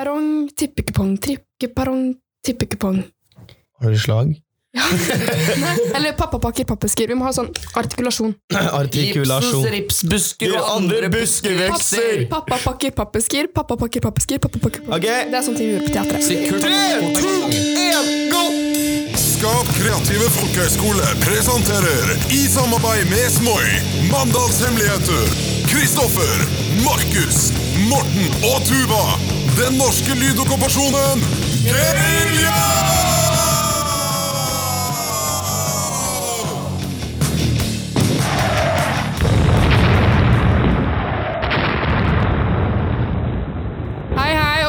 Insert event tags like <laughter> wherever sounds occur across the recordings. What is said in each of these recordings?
Perrong, tippekupong, trikkepperrong, tippekupong. Har du slag? Nei, <laughs> eller pappapakker, pappesker. Vi må ha sånn artikulasjon. Artikulasjon. ripsbusker og andre buskevekster. Pappapakker, pappesker, pappapakker, pappesker, pappapakker, pappesker. Okay. Det er sånne ting vi gjør på teatret. Tre, to, kreative folkehøgskole presenterer i samarbeid med Smoi Mandalshemmeligheter. Kristoffer, Markus, Morten og Tuva. Den norske lydokkupasjonen Gerilja!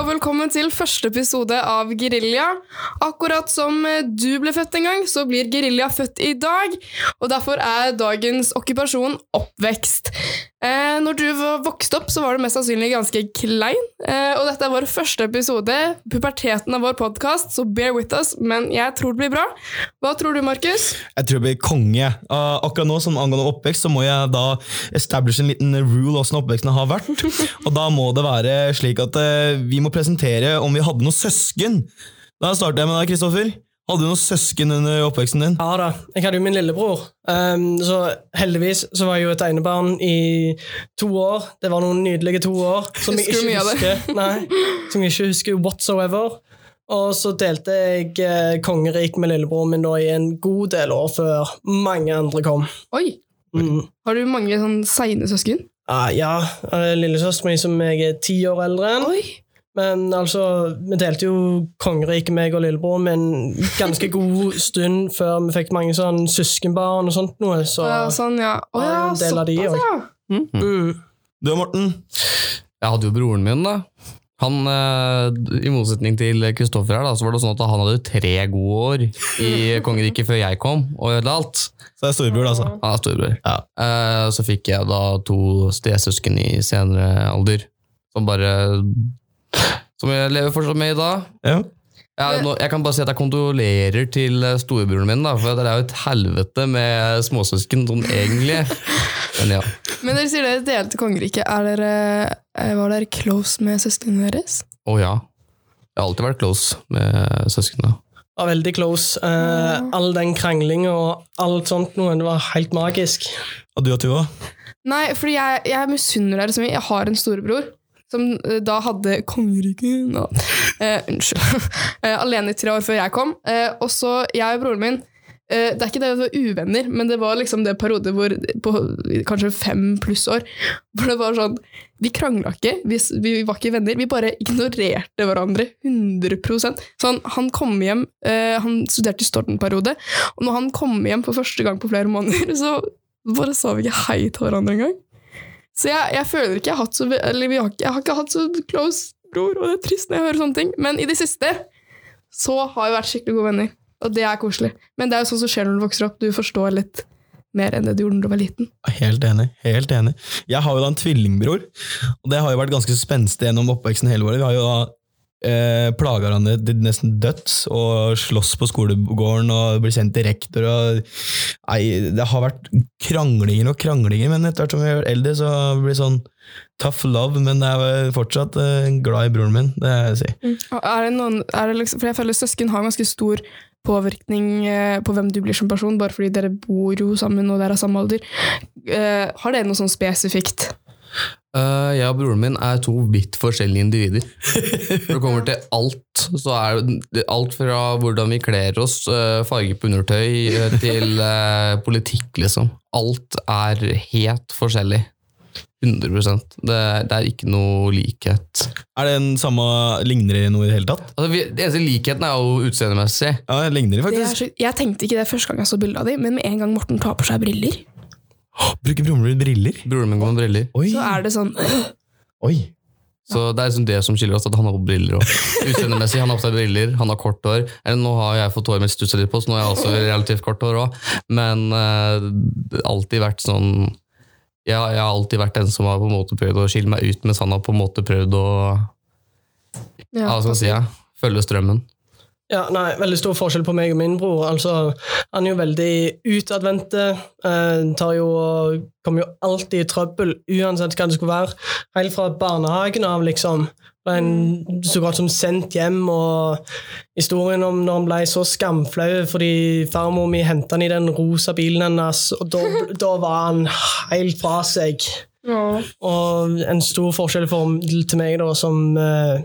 Og velkommen til første episode av Gerilja. Akkurat som eh, du ble født en gang, så blir Gerilja født i dag. Og derfor er dagens okkupasjon oppvekst. Eh, når du vokste opp, så var du mest sannsynlig ganske klein. Eh, og dette er vår første episode, puberteten av vår podkast, så bear with us. Men jeg tror det blir bra. Hva tror du, Markus? Jeg tror jeg blir konge. Uh, akkurat nå, som angående oppvekst, så må jeg da establish en liten rule hvordan oppveksten har vært. <laughs> Og da må det være slik at uh, vi må presentere om vi hadde noen søsken. Da starter jeg med deg, Kristoffer. Hadde du noen søsken under oppveksten din? Ja da, jeg hadde jo min lillebror. Um, så heldigvis så var jeg jo et enebarn i to år. Det var noen nydelige to år som jeg ikke husker. Nei, som jeg ikke husker whatsoever. Og så delte jeg eh, kongerik med lillebroren min da i en god del år før mange andre kom. Oi, Mm. har du mange sånn seine søsken? Ah, ja, eh, lillesøsteren min som jeg er ti år eldre enn. Oi, Men altså, vi delte jo kongeriket, meg og lillebroren min, en ganske god stund før vi fikk mange sånn søskenbarn og sånt noe. Så ja, sånn, ja. Å ja, Ja, en del av de òg. ja. mm. Du og Morten? Jeg hadde jo broren min, da. Han, eh, I motsetning til Kristoffer her, da, så var det sånn at han hadde tre gode år i <laughs> kongeriket før jeg kom og ødela alt. Så det er storebror, altså. Er storebror. Ja. Eh, Så fikk jeg da to stesøsken i senere alder, som bare Som jeg lever fortsatt med i dag. Ja. Jeg, nå, jeg kan bare si at jeg kondolerer til eh, storebroren min, da, for det er jo et helvete med småsøsken sånn egentlig. Men ja. Men dere sier dere delte kongeriket. Eh, var dere close med søsknene deres? Å ja. Jeg har alltid vært close med søsknene. var veldig close. Eh, all den kranglinga og alt sånt noe, det var helt magisk. Og du og Tuva? Nei, fordi jeg, jeg misunner dere så mye. Jeg har en storebror som eh, da hadde kongeriket no. Eh, Unnskyld. <laughs> Eh, alene i tre år før jeg kom. Eh, og så jeg og broren min eh, Det er ikke det at vi var uvenner, men det var liksom det periode hvor på kanskje fem pluss år hvor det var sånn Vi krangla ikke, vi, vi var ikke venner. Vi bare ignorerte hverandre 100% Sånn, Han kom hjem eh, Han studerte i storten periode, og når han kom hjem for første gang på flere måneder, <laughs> så bare sa vi ikke hei til hverandre engang. Så jeg, jeg føler ikke jeg har hatt så Eller har jeg har ikke hatt så close bror, og det er trist når jeg hører sånne ting. Men i det siste så har vi vært skikkelig gode venner, og det er koselig. Men det er jo sånn som skjer når du vokser opp. Du forstår litt mer enn det du gjorde når du var liten. Helt enig. helt enig. Jeg har jo da en tvillingbror, og det har jo vært ganske spenstig gjennom oppveksten hele året. Vi har jo da eh, plaga hverandre til nesten døds og slåss på skolegården og blir sendt til rektor. Og, nei, det har vært kranglinger og kranglinger, men etter hvert som vi blir eldre, så blir det sånn tough love. Men jeg er fortsatt eh, glad i broren min, det jeg si. Er det noen, er det liksom, for jeg føler søsken har ganske stor påvirkning eh, på hvem du blir som person, bare fordi dere bor jo sammen og dere er samme alder. Eh, har dere noe sånn spesifikt? Eh, jeg og broren min er to vidt forskjellige individer. Når det kommer til alt, så er det alt fra hvordan vi kler oss, uh, farge på undertøy, uh, til politikk, liksom. Alt er helt forskjellig. 100 det, det er ikke noe likhet. Er det en samme Ligner det noe i det hele tatt? Altså, vi, det eneste likheten er jo utseendemessig. Ja, ligner de Det er faktisk. så, jeg tenkte ikke det første gang jeg så bildet av dem, men med en gang Morten tar på seg briller, Bruker broren min briller? Broren min går med briller. Oi! så er det sånn <gasps> Oi. Så det er liksom det som skiller oss, at han har på briller òg. Utseendemessig, han har på seg briller, han har kort hår. Eller, nå har jeg fått håret mitt stussa litt på, så nå har jeg også relativt kort hår òg. Men uh, alltid vært sånn jeg, jeg har alltid vært den som har på en måte prøvd å skille meg ut, mens han har på en måte prøvd å ja, ja, hva skal jeg si, ja, følge strømmen. Ja, nei, Veldig stor forskjell på meg og min bror. Altså, Han er jo veldig utadvendte. Eh, kommer jo alltid i trøbbel, uansett hva det skulle være. Helt fra barnehagen av, liksom. Ble en så godt som sendt hjem. Og historien om når han ble så skamflau fordi farmor mi henta han i den rosa bilen hennes, og da, da var han helt fra seg. Og en stor forskjell for, til meg, da, som eh,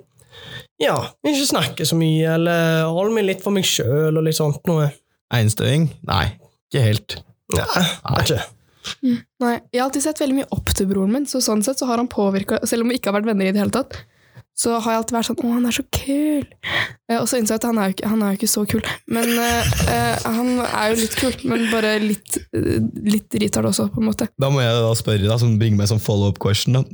ja, ikke snakke så mye, eller holde meg litt for meg sjøl og litt sånt noe. Einstøing? Nei, ikke helt. Nei, ikke. Nei, Jeg har alltid sett veldig mye opp til broren min, så sånn sett så har han påvirka Selv om vi ikke har vært venner i det hele tatt, så har jeg alltid vært sånn 'Å, han er så kul'. Eh, og så innså jeg at han er jo ikke, han er jo ikke så kul. Men eh, eh, han er jo litt kul, men bare litt, eh, litt retard også, på en måte. Da må jeg da spørre, da, som bringer meg som follow-up question. Da.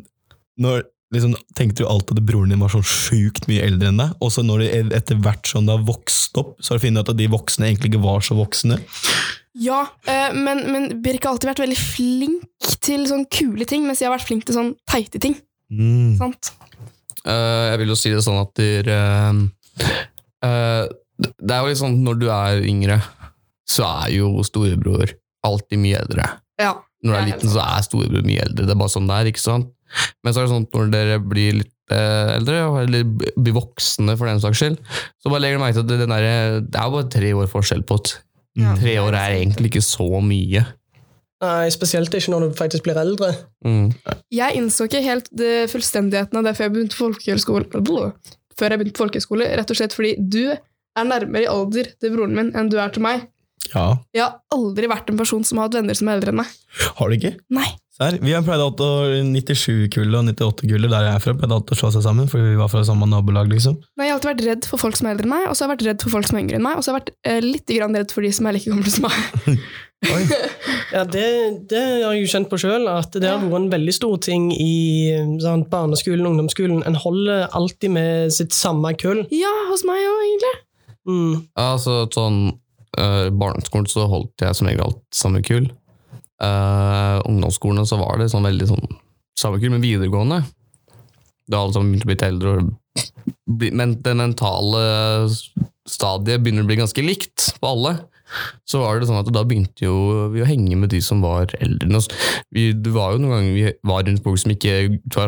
Når, liksom, tenkte du alltid at broren din var sånn sjukt mye eldre enn deg? Og så når du etter hvert som det har vokst opp, så har du funnet ut at de voksne egentlig ikke var så voksne? Ja, øh, men, men Birk har alltid vært veldig flink til sånn kule ting, mens jeg har vært flink til sånn teite ting. Mm. Sant? Uh, jeg vil jo si det sånn at der, uh, uh, Det er jo litt sånn når du er yngre, så er jo storebror alltid mye eldre. Ja. Når du er er liten, så er storebror mye eldre. Det er bare sånn det er, ikke sant? Men så er det sånn at når dere blir litt eh, eldre, eller blir voksne for den saks skyld, så bare legger du merke til at det, den der, det er bare tre år forskjell på det. Ja. Tre år er egentlig ikke så mye. Nei, Spesielt ikke når du faktisk blir eldre. Mm. Jeg innså ikke helt det fullstendigheten av det før jeg begynte på folkehøyskole. Før jeg begynte på folkehøyskole, rett og slett fordi du er nærmere i alder til broren min enn du er til meg. Ja. Jeg har aldri vært en person som har hatt venner som er eldre enn meg. Har du ikke? Nei. Serr? Vi har pleid å å 97-kullet og 98-kullet der jeg er fra, pleide alltid å slå seg sammen, fordi vi var fra samme nabolag, liksom. Men Jeg har alltid vært redd for folk som er eldre enn meg, og så har jeg vært redd for folk som er yngre enn meg, og så har jeg vært eh, litt grann redd for de som er like gamle som meg. <laughs> Ja, Det, det har jeg jo kjent på sjøl, at det har vært en veldig stor ting i sant, barneskolen og ungdomsskolen. En holder alltid med sitt samme kull. Ja, hos meg òg, egentlig. Mm. Altså, sånn uh, Barneskolen så holdt jeg som regel alt samme kull. Uh, ungdomsskolen så var det sånn veldig sånn samme kurs, men videregående Da alle sammen begynte å bli eldre, og bli, men det mentale stadiet begynner å bli ganske likt på alle. Så var det sånn at da begynte jo vi å henge med de som var eldre enn oss. Vi, det var jo noen ganger vi var rundt folk som ikke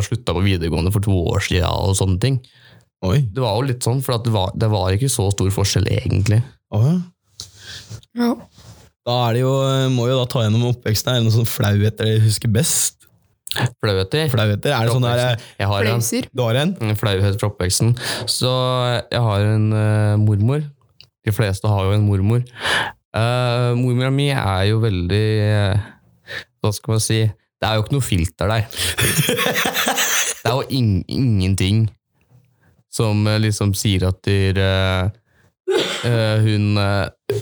slutta på videregående for to år siden og sånne ting. Oi. Det var jo litt sånn, for at det, var, det var ikke så stor forskjell egentlig. Å, ja. Da er det jo, må jo da ta gjennom oppveksten. Er det noen sånn flauheter dere husker best? Flauheter. Flauheter? Er det sånn der eh, Jeg har en Du har en? en flauhet fra oppveksten. Så jeg har en uh, mormor. De fleste har jo en mormor. Uh, mormora mi er jo veldig uh, Hva skal man si? Det er jo ikke noe filter der. <laughs> Det er jo in ingenting som eh, liksom sier at der, uh, eh, hun eh,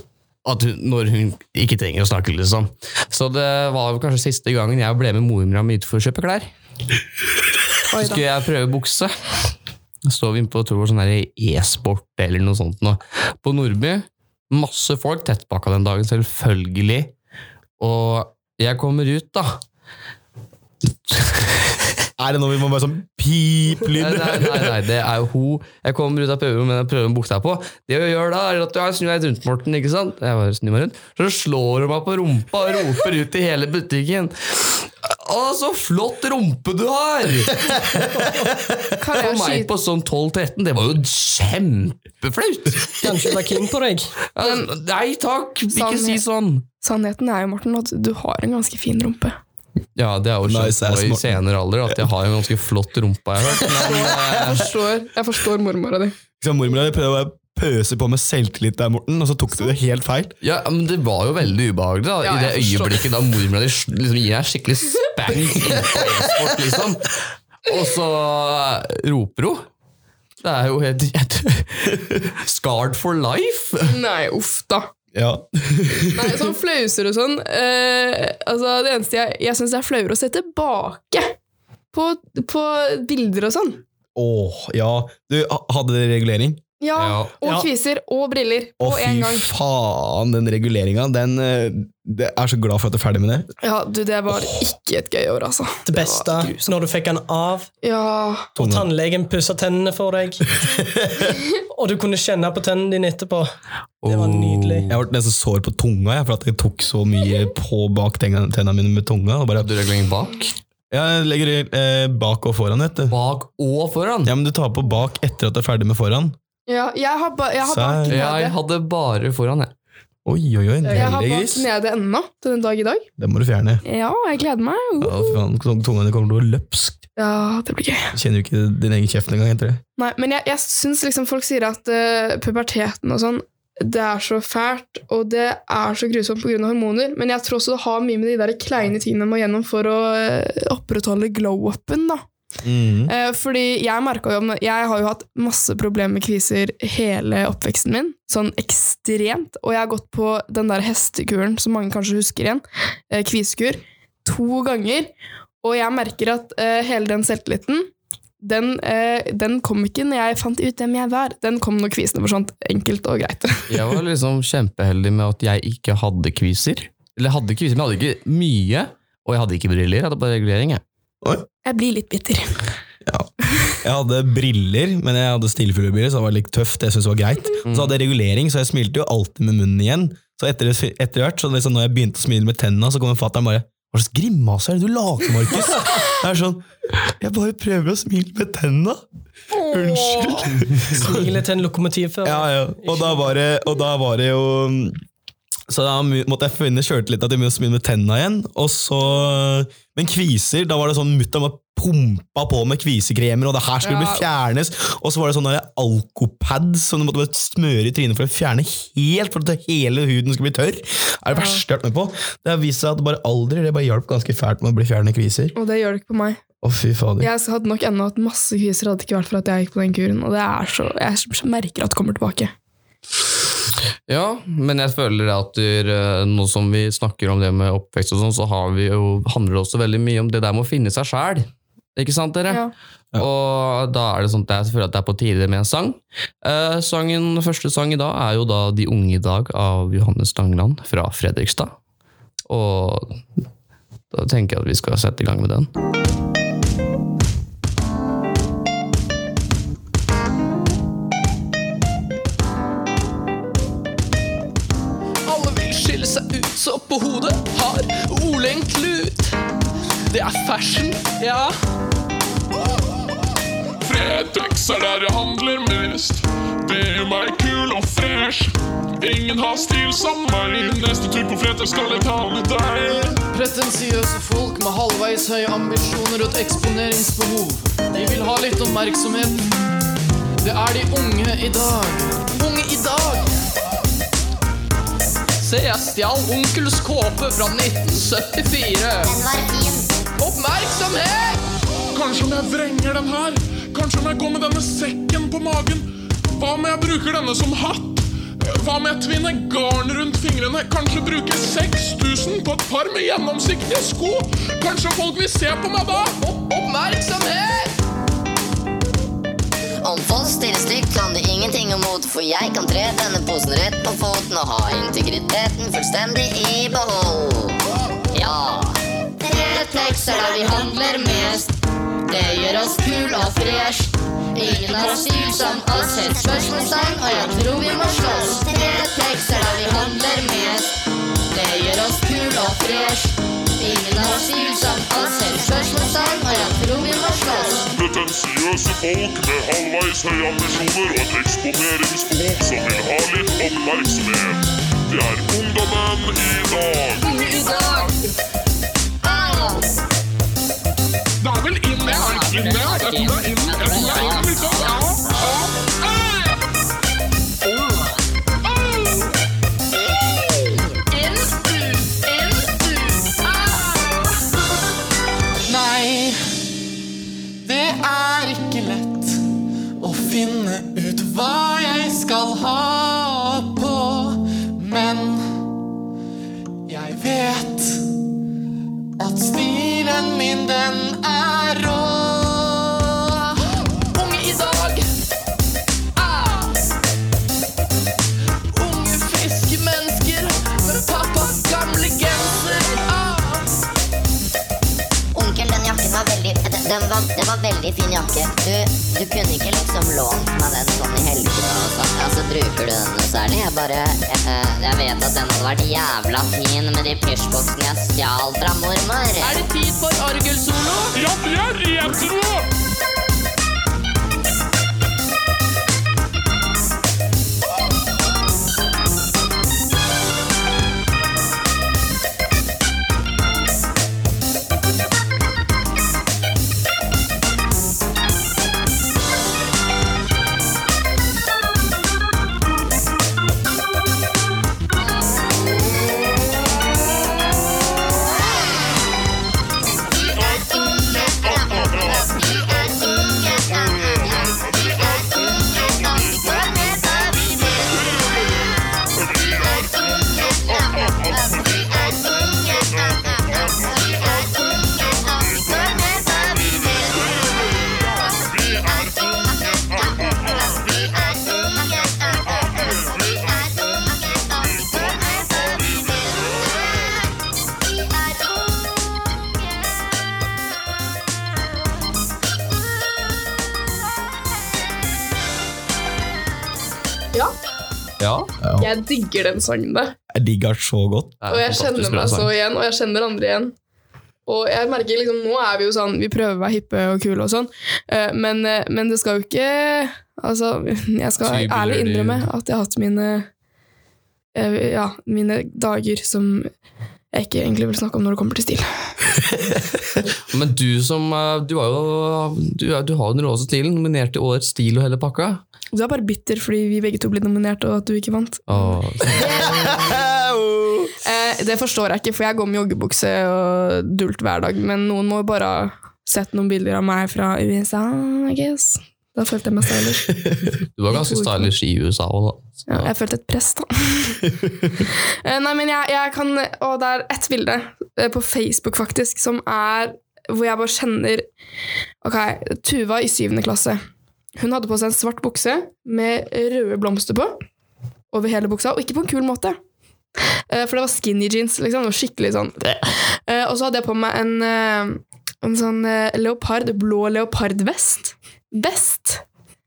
at hun, når hun ikke trenger å snakke, liksom. Så det var kanskje siste gangen jeg ble med mormora mi ut for å kjøpe klær. Så skulle jeg prøve bukse. Da står vi inne på tror jeg, sånn e-sport eller noe sånt. Nå. På Nordby. Masse folk tettpakka den dagen, selvfølgelig. Og jeg kommer ut, da. Er det noe vi må bare sånn pip-lyd? nei, nei, nei, det er jo hun. Jeg kommer ut av prøverommet med den prøven buksa på. Det hun gjør da, er at jeg snur meg rundt, Morten. ikke sant? Jeg bare snur meg rundt. Så slår hun meg på rumpa og roper ut i hele butikken. Å, så flott rumpe du har! Kan For meg på sånn 12-13, det var jo kjempeflaut! Kanskje du er king på deg. Nei takk, ikke si sånn! Sannheten er jo, Morten, at du har en ganske fin rumpe. Ja, det er jo skjønt Nice nå i senere alder at jeg har en ganske flott rumpe. <laughs> Jeg men Jeg eh, forstår, jeg forstår mormora di. Mormora di prøvde å pøse på med selvtillit der, Morten, og så tok du det helt feil. ja, men det var jo veldig ubehagelig da, Ja, i det øyeblikket da mormora di liksom gir deg skikkelig spank på e-sport, liksom. Og så eh, roper hun. Det er jo helt, helt <laughs> Scarred for life! Nei, uff da. Ja. <laughs> Nei, sånn flauser og sånn eh, altså Det eneste jeg, jeg syns er flauere å se tilbake på, på bilder og sånn. Åh, ja. Du, hadde dere regulering? Ja, Ja. og kviser og briller Å, på fy en gang. faen, den reguleringa. Den eh, det er så glad for at du er ferdig med det. Ja, du, det var ikke et gøy år, altså. Det beste når du fikk den av, Ja, og tannlegen pussa tennene for deg. <laughs> og du kunne kjenne på tennene dine etterpå. Det var nydelig. Jeg ble nesten sår på tunga jeg, for at jeg tok så mye på bak tennene mine med tunga. Og bare, Du regulering bak? jeg legger eh, bak og foran, vet du. Bak og foran? Ja, men du tar på bak etter at du er ferdig med foran. Ja jeg har, ba, jeg har bak Jeg hadde bare foran, jeg. Oi, oi, oi. Jeg har bak nede ennå, til den dag i dag. Det må du fjerne. Ja, jeg gleder meg. Ja, fy faen, tunga di kommer til å gå løpsk. Ja, det blir gøy. Du kjenner jo ikke din egen kjeft engang etter det. Nei, men jeg, jeg syns liksom folk sier at uh, puberteten og sånn, det er så fælt, og det er så grusomt pga. hormoner, men jeg tror også det har mye med de der kleine tingene man må gjennom for å eh, opprettholde glow-upen, da. Mm. Eh, fordi jeg jo Jeg har jo hatt masse problemer med kviser hele oppveksten min. Sånn ekstremt. Og jeg har gått på den der hestekuren som mange kanskje husker igjen. Eh, kvisekur. To ganger. Og jeg merker at eh, hele den selvtilliten den, eh, den kom ikke når jeg fant ut hvem jeg var. Den kom når kvisene forsvant. Enkelt og greit. <laughs> Jeg var liksom kjempeheldig med at jeg ikke hadde kviser. Eller hadde kviser, men jeg hadde ikke mye. Og jeg hadde ikke briller, jeg hadde bare regulering. Jeg. Jeg blir litt bitter. Ja. Jeg hadde briller, men jeg hadde stillfuglebriller, så det var litt tøft. Jeg synes det var greit. Og så hadde jeg regulering, så jeg smilte jo alltid med munnen igjen. Så etter, etter hvert, så liksom når jeg begynte å smile med tennene, så kom fatter'n bare Hva slags grimaser er det du lager, Markus? Det er sånn Jeg bare prøver å smile med tennene! Unnskyld. Smile til en lokomotivfører. Ja, ja. Og da var det, og da var det jo Så da måtte jeg finne sjøltillita begynte å smile med tenna igjen. Og så, men kviser, da var det sånn mutter'n var pumpa på med kvisekremer, og det her skulle Ja. bli fjernes. Og så var det sånn der alkopads som du måtte bare smøre i trynet for å fjerne helt, for at hele huden skulle bli tørr. Det er det verste jeg har vært med på. Det har vist seg at bare alder det bare hjalp ganske fælt med å bli fjernet kviser. Og det gjør det ikke på meg. Å, fy fader. Jeg hadde nok ennå hatt masse kviser hadde det ikke vært for at jeg gikk på den kuren. Og det er så, jeg merker at det kommer tilbake. Ja, men jeg føler at eh, nå som vi snakker om det med oppvekst og sånn, så har vi jo, handler det også veldig mye om det der med å finne seg sjæl. Ikke sant, dere? Ja. Og da er det sånn at jeg føler at det er på tide med en sang. Eh, sangen, første sang i dag er jo da De unge i dag av Johannes Stangeland fra Fredrikstad. Og da tenker jeg at vi skal sette i gang med den. Så på hodet har Ole en klut. Det er fashion, ja. Fretex er der jeg handler mest. Det gjør meg kul og fresh. Ingen har stil som meg. Neste tur på Fretex skal jeg ta med deg. Pretensiøse folk med halvveis høye ambisjoner og et eksponeringsbehov. De vil ha litt oppmerksomhet. Det er de unge i dag. Unge i dag! Se, jeg stjal onkels kåpe fra 1974. Den var fin. Oppmerksomhet! Kanskje om jeg vrenger den her? Kanskje om jeg går med denne sekken på magen? Hva om jeg bruker denne som hatt? Hva om jeg tvinner garn rundt fingrene? Kanskje bruker 6000 på et par med gjennomsiktige sko? Kanskje folk vil se på meg da? Opp oppmerksomhet! Om folk stiller stygt, kan du ingenting om mot, for jeg kan tre denne posen rett på foten og ha integriteten fullstendig i behold. Ja. Fretex er der vi handler mest. Det gjør oss kul og fresh. Ingen har stil som oss, helt spørsmålstegn, og jeg tror vi må slåss. Fretex er der vi handler mest. Det gjør oss kul og fresh. Ingen har stil som oss, helt spørsmålstegn, og jeg tror vi må slåss. Pretensiøse folk med halvveis høye ambisjoner og et eksponeringsbehov som vil ha litt oppmerksomhet. Det er ungdommen i dag. Unge i dag. Ah! Det er vel inn, med er er inn, med tror det er inn, liksom. Ja, ja. Det var veldig fin jakke. Du, du kunne ikke liksom lånt meg den sånn i helgene og sånn. Altså, bruker du den noe særlig? Jeg bare jeg, Jeg vet at den hadde vært jævla fin med de pysjboksene jeg stjal fra mormor. Er det tid for orgelsolo? Ja, det er retro! Ja. jeg digger den sangen da. Jeg digger den så godt. Og jeg kjenner meg så igjen, og jeg kjenner andre igjen. Og jeg merker liksom, Nå er vi jo sånn, vi prøver å være hippe og kule, og sånn, eh, men, eh, men det skal jo ikke Altså, jeg skal ærlig innrømme at jeg har hatt mine eh, Ja, mine dager som jeg ikke egentlig vil snakke om når det kommer til stil. <laughs> Men du som eh, Du, var jo, du, du har jo den råeste stilen, nominert til Årets stil og hele pakka. Du er bare bitter fordi vi begge to ble nominert, og at du ikke vant. Åh, <laughs> Eh, det forstår jeg ikke, for jeg går med joggebukse og dult hver dag. Men noen må jo bare ha sett noen bilder av meg fra USA, I guess. Da følte jeg meg stylish. <laughs> du var ganske stylish i USA òg, da. Ja, jeg følte et press, da. <laughs> Eh, Nei, men jeg, jeg kan Og det er ett bilde eh, på Facebook, faktisk, som er Hvor jeg bare kjenner Ok, Tuva i syvende klasse. Hun hadde på seg en svart bukse med røde blomster på. Over hele buksa, og ikke på en kul måte. Eh, For det var skinny jeans. liksom, det var skikkelig sånn <laughs> Og så hadde jeg på meg en, en sånn eh, leopard, blå leopardvest. Vest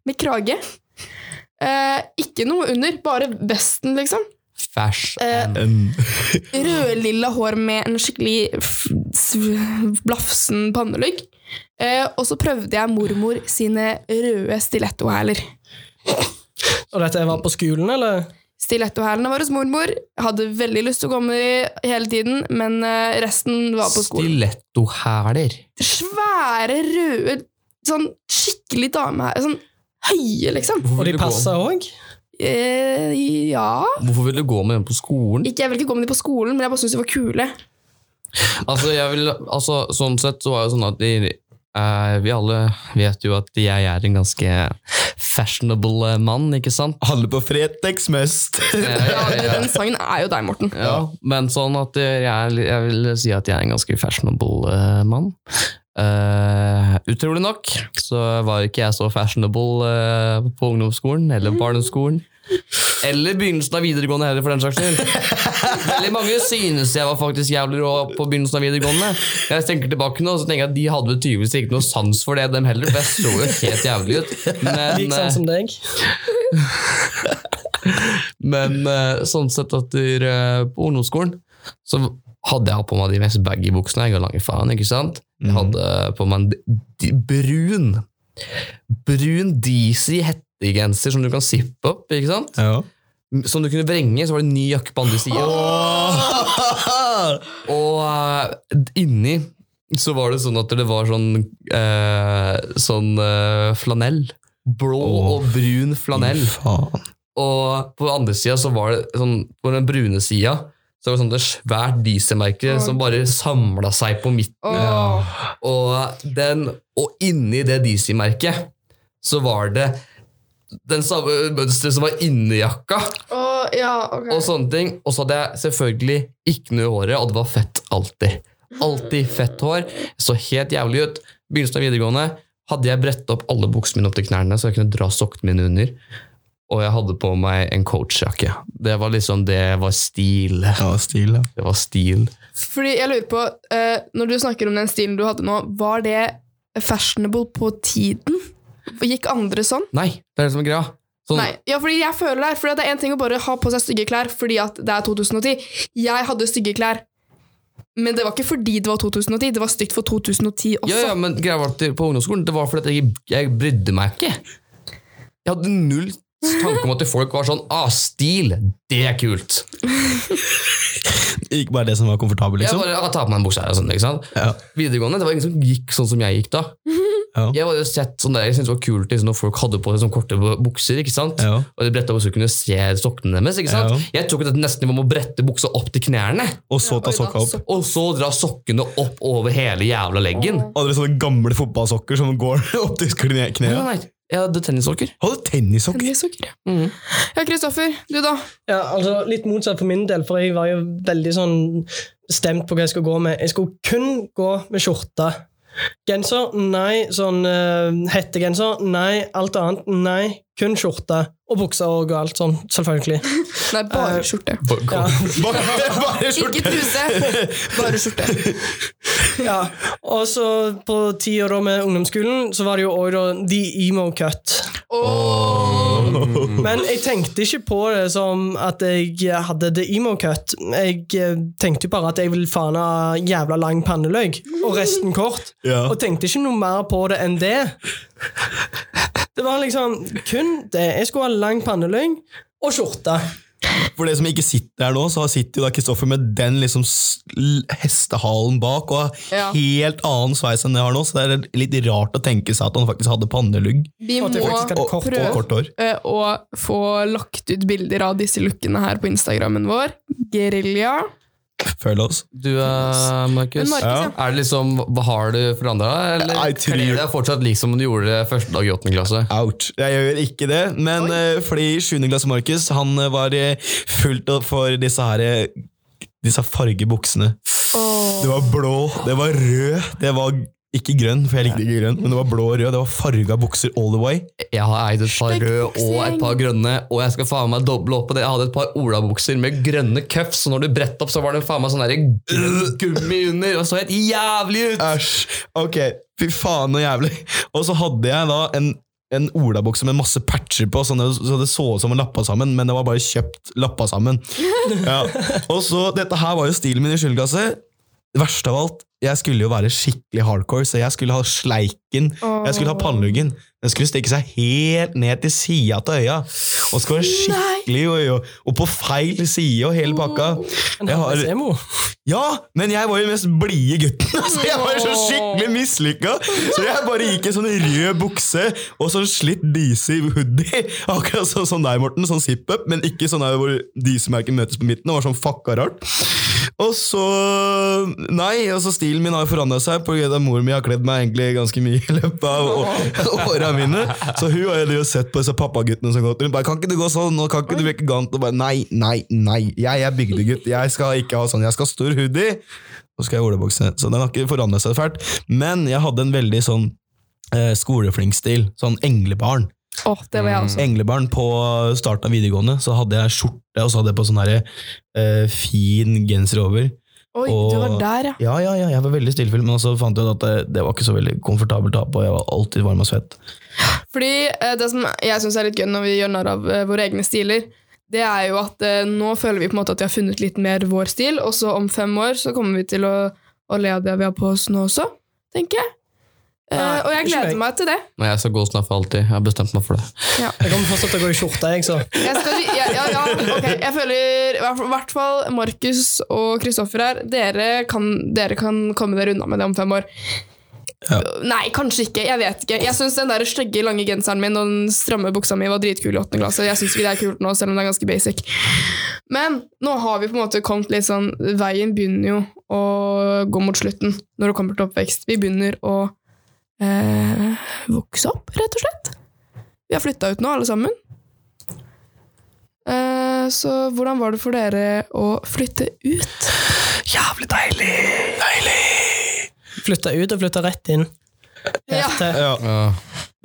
med krage. Eh, ikke noe under, bare vesten, liksom. Fashion. Eh, <laughs> Rødlilla hår med en skikkelig blafsen pannelugg. Eh, og så prøvde jeg mormor sine røde stilettohæler. Og dette var på skolen, eller? Stilettohælene var hos mormor. Hadde veldig lyst til å gå med de hele tiden, men eh, resten var på skolen. Stilettohæler. Svære, røde, sånn skikkelig dame Sånn høye, liksom. Og de passa òg? Eh, ja Hvorfor vil du gå med dem på skolen? ikke, Jeg vil ikke gå med de på skolen, men jeg bare syns de var kule. Altså, jeg vil, altså, sånn sett så var det sånn at de, eh, vi alle vet jo at jeg er en ganske fashionable eh, mann, ikke sant? Alle på Fretex mest. <laughs> Ja, <laughs> Den sangen er jo deg, Morten. Ja, men sånn at eh, jeg, jeg vil si at jeg er en ganske fashionable uh, mann. Uh, utrolig nok så var ikke jeg så fashionable eh, på ungdomsskolen eller barneskolen. Eller begynnelsen av videregående heller, for den saks skyld. Veldig mange synes jeg var faktisk jævlig rå på begynnelsen av videregående. Jeg tenker tilbake nå, så tenker jeg at de hadde tydeligvis ikke noe sans for det, dem heller. For jeg så jo helt jævlig ut. Men, Gikk sånn som deg. <laughs> men eh, sånn sett at der, eh, på ungdomsskolen så hadde jeg på meg de mest baggy buksene. Jeg langt, lange faen, ikke sant? Jeg hadde på meg en brun brun DC hettegenser som du kan sippe opp, ikke sant? Ja. Som du kunne vrenge, så var det en ny jakke på andre sida. Og uh, inni så var det sånn at det var sånn uh, Sånn uh, flanell. Blå og brun flanell. Faen. Og på den andre sida så var det sånn På den brune sida så var det sånn et svært dieselmerke som bare samla seg på midten. Åh. Og, den, og inni det DC-merket så var det den samme mønsteret som var inni jakka, Oh, ja, okay. og sånne ting. Og så hadde jeg selvfølgelig ikke noe i håret, og det var fett alltid. Alltid fett hår. Så helt jævlig ut. Begynnelsen av videregående hadde jeg brett opp alle buksene mine opp til knærne, så jeg kunne dra sokkene mine under. Og jeg hadde på meg en coachjakke. Det var liksom, det var stil. Ja, stil, ja. Det var stil. Fordi jeg lurer på, eh, Når du snakker om den stilen du hadde nå, var det fashionable på tiden? Gikk andre sånn? Nei, det er det som er greia. Sånn, Nei, ja, fordi jeg føler det. Fordi det er en ting å bare ha på seg stygge klær fordi at det er 2010. Jeg hadde stygge klær, men det var ikke fordi det var 2010. Det var stygt for 2010 også. Ja, ja, men greia var at på ungdomsskolen Det var fordi at jeg, jeg brydde meg ikke. Jeg hadde null tanke om at folk var sånn Ah, stil! Det er kult! Ikke bare det som var komfortabelt, liksom? Jeg bare ah, Ta på meg en bukse her og sånn, ikke sant? Ja. Videregående, det var ingen som gikk sånn som jeg gikk da. Ja. Jeg var jo sett sånn der, jeg syntes det var kult liksom, når folk hadde på seg sånn korte bukser, ikke sant? Ja. Og de bretta så du kunne se sokkene deres, ikke sant? Ja. Jeg tok det nesten nivå med å brette buksa opp til knærne, Og så ta sokka opp. og så dra sokkene opp over hele jævla leggen. Hadde dere sånne gamle fotballsokker som går <laughs> opp til kne- Nei, nei, jeg hadde tennissokker. Hadde tennissokker? Tennissokker. Mhm. Ja, Kristoffer, du da? Ja, altså Litt motsatt for min del, for jeg var jo veldig sånn bestemt på hva jeg skulle gå med. Jeg skulle kun gå med skjorte. Genser? Nei. Sånn uh, hettegenser? Nei. Alt annet? Nei. Kun skjorte. Og bukser og alt sånn, selvfølgelig. <laughs> Nei, bare Eh, skjorte. Ja. <laughs> Bare, bare skjorte! Ikke truse, bare skjorte. ja. Og så på ti år med ungdomsskolen, så var det jo òg the emo cut. Oh. Men jeg tenkte ikke på det som at jeg hadde the emo cut. Jeg eh, tenkte jo bare at jeg vil faen ha jævla lang panneløgg, og resten kort. Ja. Og tenkte ikke noe mer på det enn det. Det var liksom kun det. Jeg skulle ha lang panneløgg og skjorte. For det som ikke sitter her nå, så sitter jo da Kristoffer med den liksom hestehalen bak og har Ja. helt annen sveis enn det jeg har nå, så det er litt rart å tenke seg at han faktisk hadde pannelugg Vi må prøve kort hår. eh, å få lagt ut bilder av disse lookene her på Instagrammen vår. Gerilja. Føl oss. Du, uh, Markus, ja. er det liksom, hva har du forandra deg, eller tror- kler du deg fortsatt lik som du gjorde det første dag i åttende klasse? Ouch. Jeg gjør ikke det, men eh, fordi 7. klasse Markus han eh, var fullt opp for disse her disse fargebuksene. Det var blå, det var rød, det var ikke grønn, for jeg likte ikke grønn, men det var blå og rød. Det var farga bukser all the way. Jeg har eid et par røde og et par grønne, og jeg skal faen meg doble opp på det. Jeg hadde et par olabukser med grønne cuffs, og når du bretta opp, så var det faen meg sånn der gummi under, og så helt jævlig ut! Æsj. Ok, fy faen og jævlig. Og så hadde jeg da en, en olabukse med masse patcher på, sånn det, så det så ut som en lappa sammen, men det var bare kjøpt lappa sammen. <laughs> Ja. Og så, Dette her var jo stilen min i 7. klasse. Det verste av alt, jeg skulle jo være skikkelig hardcore, så jeg skulle ha sleiken. Jeg skulle ha panneluggen. Den skulle stikke seg helt ned til sida av øya. Og skulle være skikkelig og, og, og på feil side og hele pakka. Jeg har, ja, men jeg var jo den mest blide gutten. <laughs> Altså, jeg var jo så skikkelig mislykka. Så jeg bare gikk i sånn rød bukse og sånn slitt DC hoodie. <laughs> Akkurat sånn som deg, Morten. Sånn zip-up, men ikke sånn der hvor DC-merket møtes på midten. Det var sånn fucka rart. Og så Nei, altså stilen min har forandra seg pga. at mor mi har kledd meg egentlig ganske mye i løpet av åra mine. Så hun har jo sett på disse pappaguttene som gått rundt. Bare, kan ikke du gå sånn? Og kan ikke du virke gant? Og bare nei, nei, nei. Jeg er bygdegutt. Jeg skal ikke ha sånn. Jeg skal ha stor hoodie. Og skal jeg ha olebukse. Så den har ikke forandra seg fælt. Men jeg hadde en veldig sånn eh, skoleflink-stil. Sånn englebarn. Åh, det var jeg også. Englebarn på starten av videregående, så hadde jeg skjorte, og så hadde jeg på sånn her, eh, fin genser over. Oi, Og- du var der, ja. Ja, ja, ja, jeg var veldig stillfull, men så fant jeg ut at det, det var ikke så veldig komfortabelt å ha på. Jeg var alltid varm og svett. Fordi eh, det som jeg syns er litt gøy når vi gjør narr av eh, våre egne stiler, det er jo at eh, nå føler vi på en måte at vi har funnet litt mer vår stil, og så om fem år så kommer vi til å, å le av det vi har på oss nå også, tenker jeg. Eh, Nei, og jeg gleder meg. meg til det. Nei, jeg skal gå snart for alltid. Jeg har bestemt meg for det. Jeg kommer fortsatt til å gå i skjorte, jeg, så. Jeg, skal, ja, ja, ja, ok. jeg føler i hvert fall- Markus og Kristoffer her, dere kan, dere kan komme dere unna med det om fem år. Ja. Nei, kanskje ikke. Jeg vet ikke. Jeg syns den der stygge, lange genseren min og den stramme buksa mi var dritkul i åttende klasse. Jeg synes ikke det er kult nå, selv om det er ganske basic. Men nå har vi på en måte kommet litt sånn Veien begynner jo å gå mot slutten når det kommer til oppvekst. Vi begynner å eh, vokse opp, rett og slett. Vi har flytta ut nå, alle sammen. Eh, så hvordan var det for dere å flytte ut? Jævlig deilig! Deilig! Flytta ut og flytta rett inn. Ja. Ja.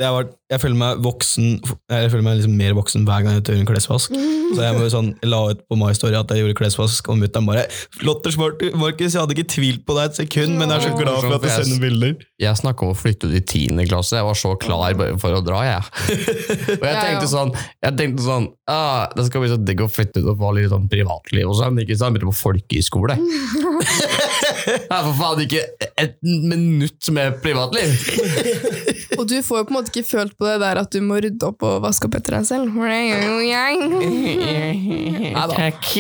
Ja. det har vært, jeg føler meg voksen Jeg føler meg liksom mer voksen hver gang jeg gjør en klesvask. <laughs> Så jeg, må jo sånn, jeg la ut på My Story at jeg gjorde klesvask, og mutter'n bare 'Flotters Markus, jeg hadde ikke tvilt på deg et sekund, men jeg er så glad for at du sender bilder'. Jeg snakka om å flytte ut i tiende klasse. Jeg var så klar for å dra, jeg. <laughs> Og jeg tenkte sånn, jeg tenkte sånn ah, Det skal bli så digg å flytte ut og få litt sånn privatliv og sånn. Ikke sant? Begynne på folkehøyskole. <laughs> Jeg har for faen ikke et minutt med privatliv! Og du får jo på en måte ikke følt på det der at du må rydde opp og vaske opp etter deg selv. For det gjør jo jeg. <laughs> Takk.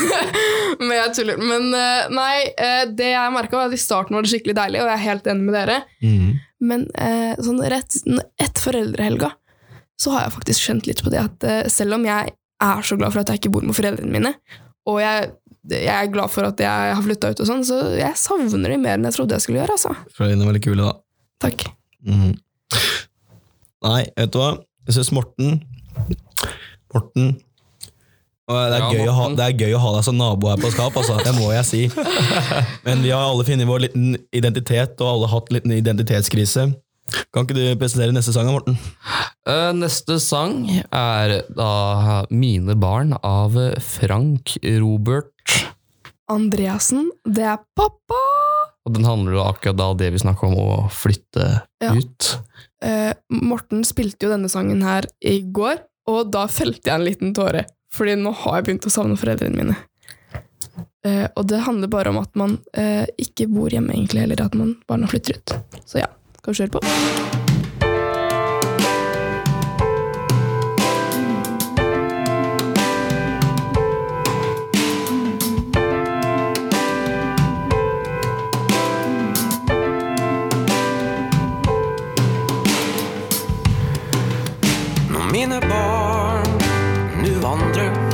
<laughs> Men jeg tuller. Men eh, nei, eh, det jeg merka, var at i starten var det skikkelig deilig, og jeg er helt enig med dere. Men eh, sånn rett etter foreldrehelga så har jeg faktisk skjønt litt på det at selv om jeg er så glad for at jeg ikke bor med foreldrene mine, og jeg, jeg er glad for at jeg har flytta ut og sånn, så jeg savner de mer enn jeg trodde jeg skulle gjøre, altså. Foreldrene er veldig kule, da. Takk. Mhm. Nei, vet du hva? Jeg synes Morten Morten det, er Ja, gøy å ha, det er gøy å ha deg som nabo her på skap, altså. det må jeg si. <laughs> Men vi har alle funnet vår liten identitet, og alle hatt en liten identitetskrise. Kan ikke du presentere neste sang, Morten? Eh, Neste sang er da Mine barn av Frank Robert. Andreassen, det er pappa! Og den handler jo akkurat da det vi snakker om å flytte Ja. ut. Eh, Morten spilte jo denne sangen her i går, og da felte jeg en liten tåre. Fordi nå har jeg begynt å savne foreldrene mine. Eh, og det handler bare om at man eh, ikke bor hjemme, egentlig, eller at man barna flytter ut. Så ja, skal vi kjøre på? Mine barn. Nu vandrer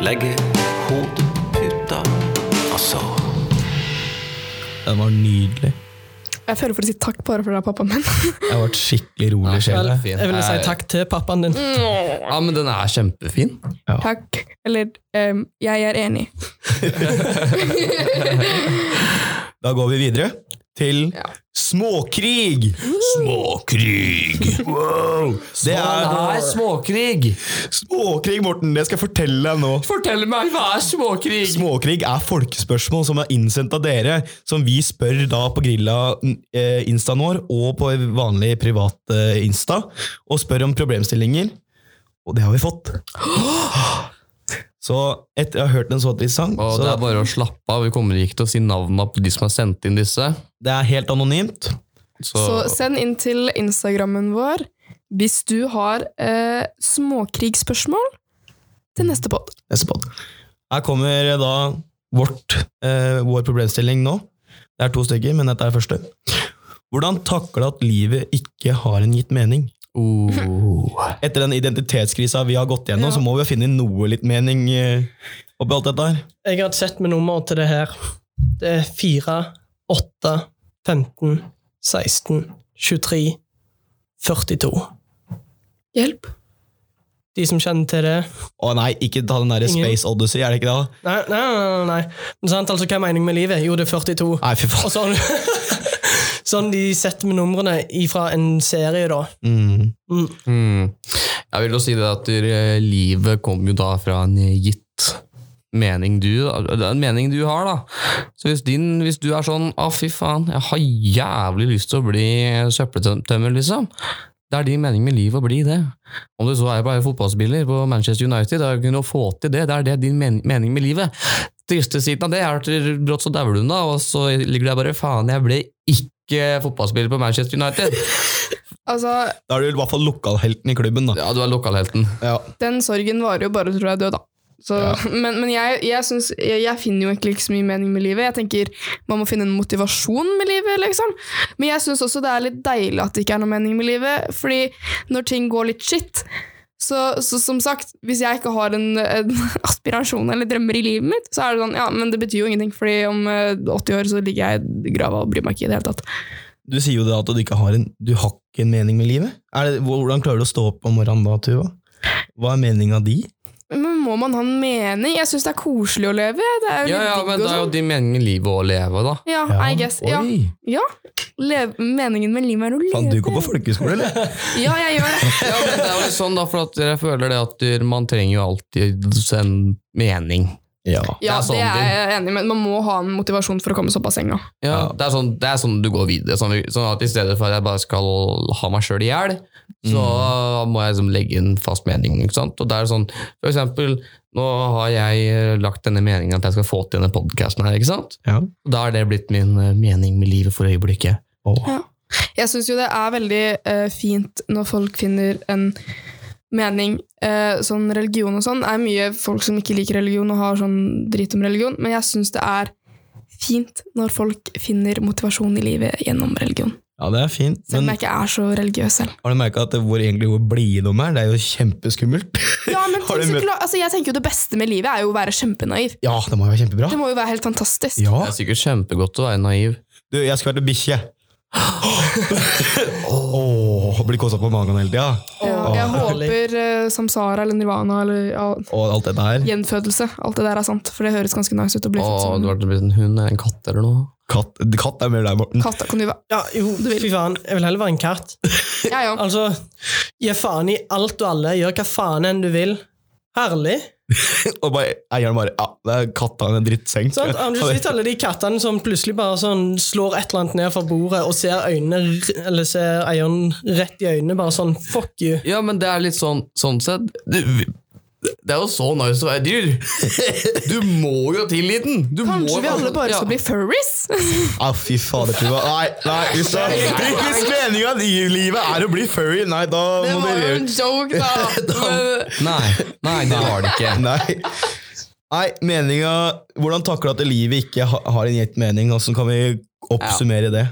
Legger hodet ut puta og sov. Den var nydelig. Jeg føler for å si takk bare for det er pappaen min. <laughs> Jeg ble skikkelig rolig i sjela. Jeg ville si takk til pappaen din. Ja, men den er kjempefin. Takk. Eller um, jeg er enig. <laughs> Da går vi videre til Ja. småkrig. Småkrig! Wow. Det er småkrig! småkrig, Morten. Det skal jeg fortelle deg nå. Fortell meg, hva er småkrig? Småkrig er folkespørsmål som er innsendt av dere, som vi spør da på Grilla eh, instaen vår og på vanlig privat eh, insta, og spør om problemstillinger. Og det har vi fått. <gasps> Så etter jeg har hørt en så trist sang, Og så det er bare å slappe av. Vi kommer ikke til å si navnene på de som har sendt inn disse. det er helt anonymt. Så, Så send inn til Instagrammen vår hvis du har eh, småkrigsspørsmål til neste pod. Neste podd. Her kommer da vårt, eh, vår problemstilling nå. Det er to stykker, men dette er første. Hvordan takle at livet ikke har en gitt mening? Oh. <laughs> Etter den identitetskrisa vi har gått gjennom, Ja. så må vi finne noe litt mening eh, oppi alt dette her. Jeg har sett med nummer til det her. Det er 4, 8, 15, 16, 23, 42. Hjelp. De som kjenner til det Å nei, ikke ta den der Space Odyssey, er det ikke det? Nei, nei, nei. nei, nei. Men sant, altså, hva er meningen med livet? Jo, det er 42. Nei, fy faen. Og sånn, <laughs> sånn de setter med numrene ifra en serie, da. Mm. Mm. Mm. Jeg vil jo si det at eh, livet kommer jo da fra en gitt mening du, det er en mening du har, da. Så hvis, din, hvis du er sånn 'Å, fy faen, jeg har jævlig lyst til å bli søppeltømmer', liksom. Det er din mening med livet å bli det. Om du så er bare fotballspiller på Manchester United, da kunne å få til det. Det er det din men mening med livet. Triste siden av det er at brått så dauer du, da, og så ligger det bare 'faen, jeg ble ikke fotballspiller på Manchester United'. <laughs> Altså, Da er du i hvert fall lokalhelten i klubben, da. Ja, du er lokalhelten. Ja. den sorgen varer jo bare til du er død, da. Så, <laughs> Men, men jeg, jeg, synes, jeg, jeg finner jo egentlig ikke så mye mening med livet. Jeg tenker Man må finne en motivasjon med livet, liksom. Men jeg syns også det er litt deilig at det ikke er noe mening med livet. Fordi når ting går litt shit så, så som sagt, hvis jeg ikke har en, en <laughs> aspirasjon eller drømmer i livet mitt, så er det sånn, ja, men det betyr jo ingenting, fordi om eh, 80 år så ligger jeg i grava og bryr meg ikke i det hele tatt. Du sier jo det at du ikke har en, du har ikke en mening med livet. Det, hvordan klarer du å stå opp om morgenen da, Tuva? Hva er meninga di? Må man ha en mening? Jeg syns det er koselig å leve. Det er jo Ja, litt ja, men det er jo de din mening med livet å leve, da. Ja, I guess. Ja. Ja. Lev, meningen med livet er å leve. Faen, du går på folkehøyskole, eller? <laughs> Ja, jeg gjør det. <laughs> Ja, men det er jo litt sånn da, for at jeg føler det at man trenger jo alltid en mening. Ja. Ja, Det er sånn det er jeg enig med. Man må ha en motivasjon for å komme seg opp av senga. Ja, Det, er sånn, det er sånn du går videre. Sånn, sånn at I stedet for at jeg bare skal ha meg sjøl i hjel, så må jeg liksom legge en fast mening. ikke sant? Og det er sånn, For eksempel, nå har jeg lagt denne meningen at jeg skal få til denne podkasten her. ikke sant? Ja. Da er det blitt min eh, mening med livet for øyeblikket. Jeg syns jo det er veldig uh, fint når folk finner en mening. Eh, sånn religion og sånn er mye folk som ikke liker religion og har sånn drit om religion, men jeg syns det er fint når folk finner motivasjon i livet gjennom religion. ja, det er fint. Selv om jeg ikke er så religiøs selv. har du merka at hvor egentlig hvor blidom er? Det er jo kjempeskummelt. Ja, men <laughs> Har du møtt- altså, jeg tenker jo Det beste med livet er jo å være kjempenaiv. Ja, det må jo være kjempebra. Det må jo være helt fantastisk. Ja. Det er sikkert kjempegodt å være naiv. Du, jeg skal være bikkje. Åh, blir kåsa på magen hele tida. Ja, jeg håper uh, samsara eller nirvana eller ja, Og alt det der gjenfødelse. Alt det der er sant, for det høres ganske nice ut å bli født Å, du har blitt en hund eller en katt eller noe. Katt, katt er mer deg, Morten. katt. Kan du være? Ja, jo, Du fy faen. Jeg vil heller være en katt. Ja, ja. Altså, gi faen i alt og alle. Gjør hva faen enn du vil. Herlig. <laughs> Og bare, eieren bare Ja, det er katta en drittseng. Sånn, Har du sett alle de kattene som plutselig bare sånn slår et eller annet ned fra bordet og ser øynene Eller ser eieren rett i øynene, bare sånn fuck you. Ja, men det er litt sånn, sånn sett det, det er jo så nice å være dyr! Du må jo tilgi den! Du må Kanskje vi alle bare Ja. skal bli furries? Ah, fy fader, Tuva. Nei, nei, hvis, det, hvis meninga i livet er å bli furry, nei, da Det må var jo dere en joke, da. <laughs> <laughs> Nei, nei, det var det ikke. Nei. Nei, meninga Hvordan takle at livet ikke har en gitt mening? Åssen kan vi oppsummere det?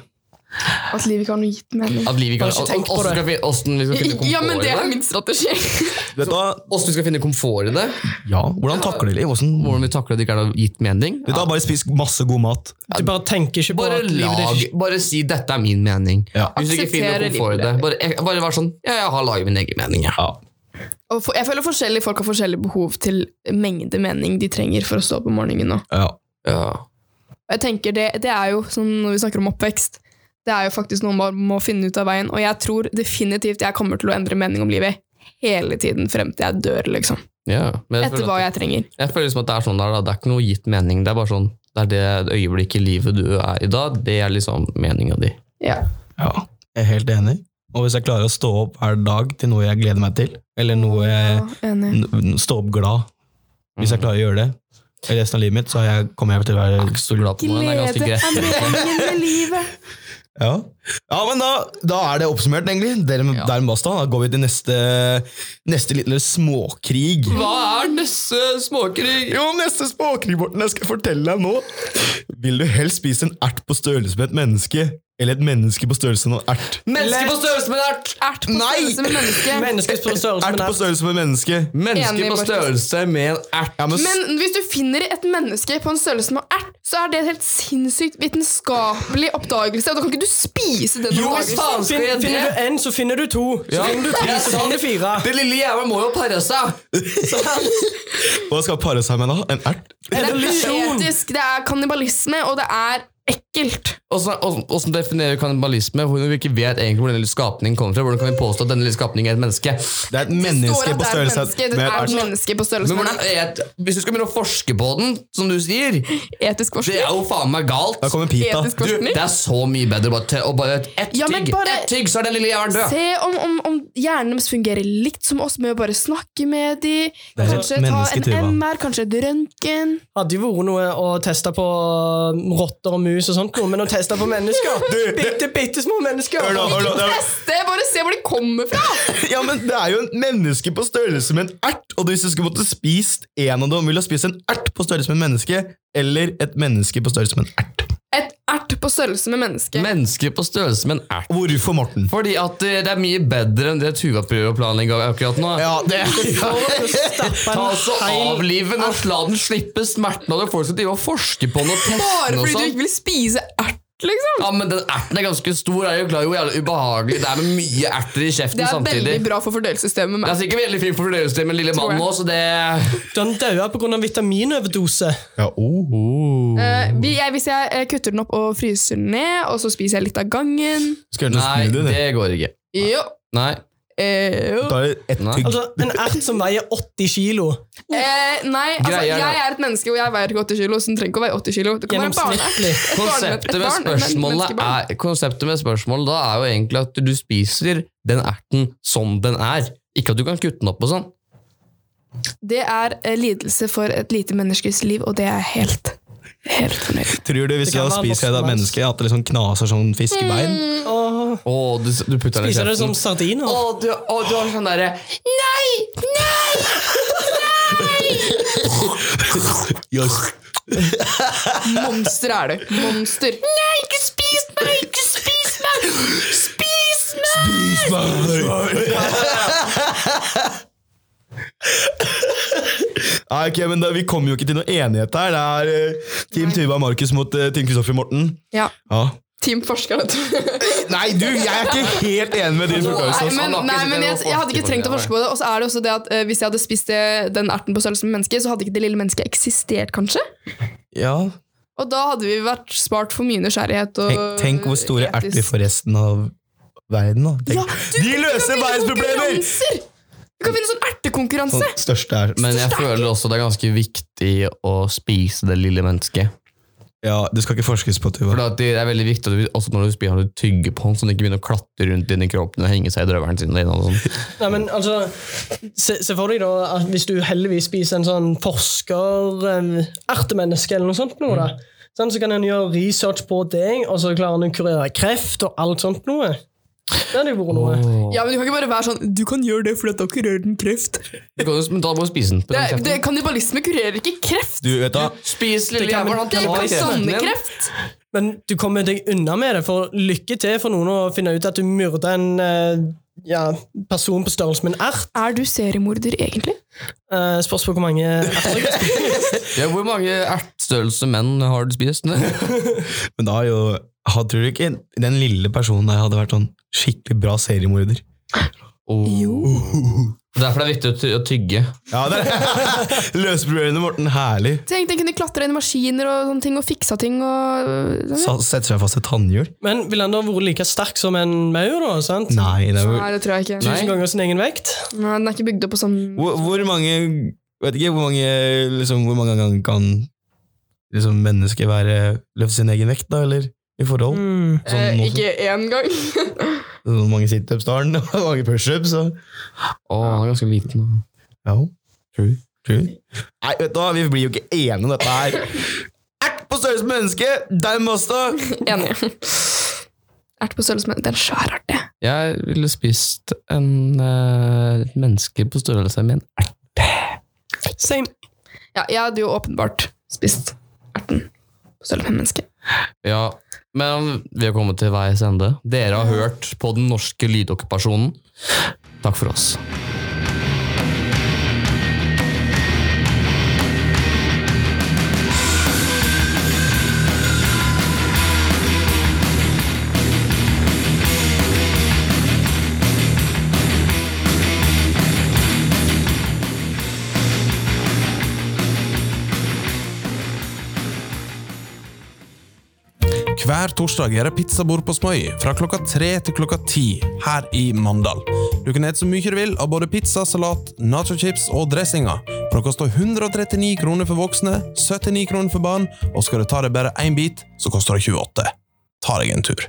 At livet ikke har noe gitt mening. At livet kan, Bare ikke tenk på hvordan det. vi, vi skal finne komfort <laughs> Ja, men det er min strategi. <laughs> Åssen? Vi skal finne komfort i det? Ja, hvordan takler de? Hvordan? Hvordan vi takler at det ikke er noe gitt mening? Ja. Bare spis masse god mat. Du bare tenker ikke på Bare at livet lag, ditt bare si 'dette er min mening'. Ja. Hvis du ikke finner komfort i det, livet. bare, jeg- bare vær sånn 'ja, jeg har laget min egen mening'. Ja. Ja. Og for, jeg føler forskjellige folk har forskjellig behov til mengde mening de trenger for å stå opp om morgenen. nå. Ja. Ja. Jeg tenker det, det er jo, sånn når vi snakker om oppvekst, det er jo faktisk noe man må finne ut av veien. Og jeg tror definitivt jeg kommer til å endre mening om livet hele tiden frem til jeg dør, liksom. Ja, men jeg Etter hva at, jeg trenger. jeg føler liksom at det er sånn der, da. Det er ikke noe gitt mening. Det er bare sånn Det er det øyeblikket i livet du er i da. Det er liksom meninga di. Ja. ja. Jeg er helt enig. Og hvis jeg klarer å stå opp hver dag til noe jeg gleder meg til, eller noe jeg Ja, Stå opp glad. Hvis jeg klarer å gjøre det i resten av livet mitt, så er jeg, kommer jeg til å være Så glad på ganske Glede er meningen med livet. <laughs> Ja, ja men da, da er det oppsummert, egentlig. Der med basta. Da går vi til neste, neste lille småkrig. Hva er neste småkrig? Jo, neste småkrig, Morten, jeg skal fortelle deg nå. Vil du helst spise en ert på størrelse med et menneske, eller et menneske på størrelse med en ert? Menneske på størrelse med en ert! Ert på Nei! størrelse med menneske. Menneskets størrelse Ert med på nett. størrelse med et menneske. Menneske Enig, på Markus. størrelse med en ert. Ja, men, s- Men hvis du finner et menneske på en størrelse med ert, så er det en helt sinnssykt vitenskapelig oppdagelse, og da kan ikke du spise den Jo, oppdagelsen. faen skal jeg Finner det? du én, så finner du to. Så Ja. finner du tre, så finner du fire. Det lille jævla må jo pare seg! <laughs> hva skal pare seg med da? En ert? Det er Evolusjon. uetisk, det er kannibalisme, og det er ekkelt. Åssen definerer vi kannibalisme? Hvor vi ikke vet egentlig hvor den lille skapningen kommer fra? Hvordan kan vi påstå at denne lille skapningen er et menneske? Det er et menneske på et størrelse med et et menneske på størrelse Men hvordan et, Hvis du skal begynne å forske på den, som du sier, Etisk det er jo faen meg galt. Da kommer Pita. Du, det er så mye bedre bare til å bare et Ja, tygg, bare- ett tygg, så er den lille hjernen død. Se om, om, om hjernen deres fungerer likt som oss, med å bare snakke med de, kanskje ta en MR, kanskje et røntgen. Hadde jo vært noe å teste på rotter og mus og sånt, noe, men å teste på mennesker Du, det- Bitte, bitte små mennesker! Hør nå, hør nå. det er- Teste, bare se hvor de kommer fra! <laughs> Ja, men Det er jo en menneske på størrelse med en ert. Og hvis du skulle måtte spist en av dem, ville du spist en ert på størrelse med en menneske, eller et menneske på størrelse med en ert? Et ert på størrelse med menneske. Menneske på størrelse med en ert. Hvorfor, Morten? Fordi at det det er mye bedre enn det Tuva prøver å planlegge akkurat nå. Ja, det <laughs> <laughs> Ta altså Avlive den og la den slippe smerten av det. Folk skal drive og forske på den og teste Bare den og fordi du sånn. ikke vil spise ert, liksom. Ja, men den erten er ganske stor. Er jo klar jo jævlig ubehagelig Det er med mye erter i kjeften samtidig. Det er samtidig. veldig bra for fordøyelsessystemet. Det er sikkert veldig fint for fordøyelsessystemet lille Tror mann jeg. nå, så det Den daua pga. vitaminoverdose. Ja, oh. Eh, vi- jeg, hvis jeg eh, kutter den opp og fryser den ned, og så spiser jeg litt av gangen Nei, det. det går ikke. Jo. Nei. Altså, En ert som veier 80 kilo. Eh, nei, altså, jeg er et menneske, og jeg veier ikke 80 kilo, så den trenger ikke å veie 80 kilo. Det kan være et Konseptet med, barn, spørsmålet er, konseptet med spørsmålet da er jo egentlig at du spiser den erten som den er. Ikke at du kan kutte den opp og sånn. Det er eh, lidelse for et lite menneskes liv, og det er helt, helt fornøyd. Tror du hvis du hadde spist et menneske, at det liksom knaser sånn fiskebein? Åh, Oh, du, du putter Spiser det som sardiner. Å, du, oh, du har sånn derre Nei! nei, Yes. Monster er du. Monster. Nei, ikke spis meg! Ikke spis meg! spis meg! Spis meg! <laughs> <laughs> Nei, ok, men da, Vi kommer jo ikke til noen enighet her. Det er uh, Team Tuva Markus mot uh, Team Kristoffer Morten. Ja. Ja. Team forsker, vet <laughs> du. Nei, du, jeg er ikke helt enig med din forklaring. men, nei, men jeg, jeg hadde ikke trengt å forske på det. Og så er det også det at uh, Hvis jeg hadde spist den erten på størrelse med mennesket, så hadde ikke det lille mennesket eksistert, kanskje. Ja. Og da hadde vi vært spart for mye nysgjerrighet. Og Tenk, tenk hvor store etisk- erter for resten av verden. da. Ja, du, De løser verdensproblemer! Vi kan finne sånn ertekonkurranse! Sånn største er Men jeg føler også det er ganske viktig å spise det lille mennesket. Ja, det skal ikke forskes på, Tuva. For det er veldig viktig at du, også når du spiser, at du tygger på den, så den ikke begynner å klatre rundt inni kroppen og henge seg i drøvelen sin. Og. <laughs> Nei, men altså, se, se for deg da at hvis du heldigvis spiser en sånn forsker-ertemenneske eller noe sånt, noe, da, sånn, så kan en gjøre research på deg, og så klarer han å kurere kreft og alt sånt noe. Det hadde jo vært noe. Ja, men Du kan ikke bare være sånn Du kan gjøre det fordi at da kurerer den kreft. Du kan men da må du spise den. Det, det, kannibalisme kurerer ikke kreft! Du, vet da. Spis lille jævelen. han Det er tar ikke kjeften din. personlig kreft! Men du kommer deg unna med det, for lykke til for noen å finne ut at du myrda en eh, ja, person på størrelse med en ert. Er du seriemorder, egentlig? Uh, spørs på hvor mange erter spiser. <laughs> Ja, hvor mange ertstørrelse menn har du spist? <laughs> <laughs> Men da har jo Tror du ikke den lille personen der hadde vært sånn skikkelig bra seriemorder? Jo. Derfor er det viktig å tygge. Ja, det er <laughs> Løsbrødrene Morten Herlig. Tenk, den kunne klatre inn i maskiner og sånne ting, og fiksa ting og sånn. Setter seg fast et tannhjul. Men ville han da vært like sterk som en maur? da, sant? Nei, det er Nei, det tror jeg ikke. Tusen ganger sin egen vekt? Nei, den er ikke bygd opp på sånn hvor, hvor mange Vet ikke hvor mange liksom, Hvor mange ganger kan liksom, mennesket være løfte sin egen vekt, da, eller? I forhold? Mm. Sånn, eh, Ikke én gang. <laughs> Hvor mange situps har han, og mange pushups. Å, han er ganske liten. Ja. True. True. Nei, vet du hva, vi blir jo ikke enige om dette her. <laughs> Ert på størrelse med menneske! Deg, også! <laughs> Enig. Ert på størrelse med Det er en svær ert, det. Jeg ville spist en uh, menneske på størrelse med en ert. Same. Ja, jeg hadde jo åpenbart spist erten på størrelse med menneske. Ja, men vi har kommet til veis ende. Dere har hørt på den norske lydokkupasjonen. Takk for oss. Hver torsdag er det pizzabord på Smøy fra klokka tre til klokka ti her i Mandal. Du kan ete så mye du vil av både pizza, salat, nachochips og dressinger. For det koster 139 kroner for voksne, 79 kroner for barn, og skal du ta deg bare én bit, så koster det 28. Ta deg en tur.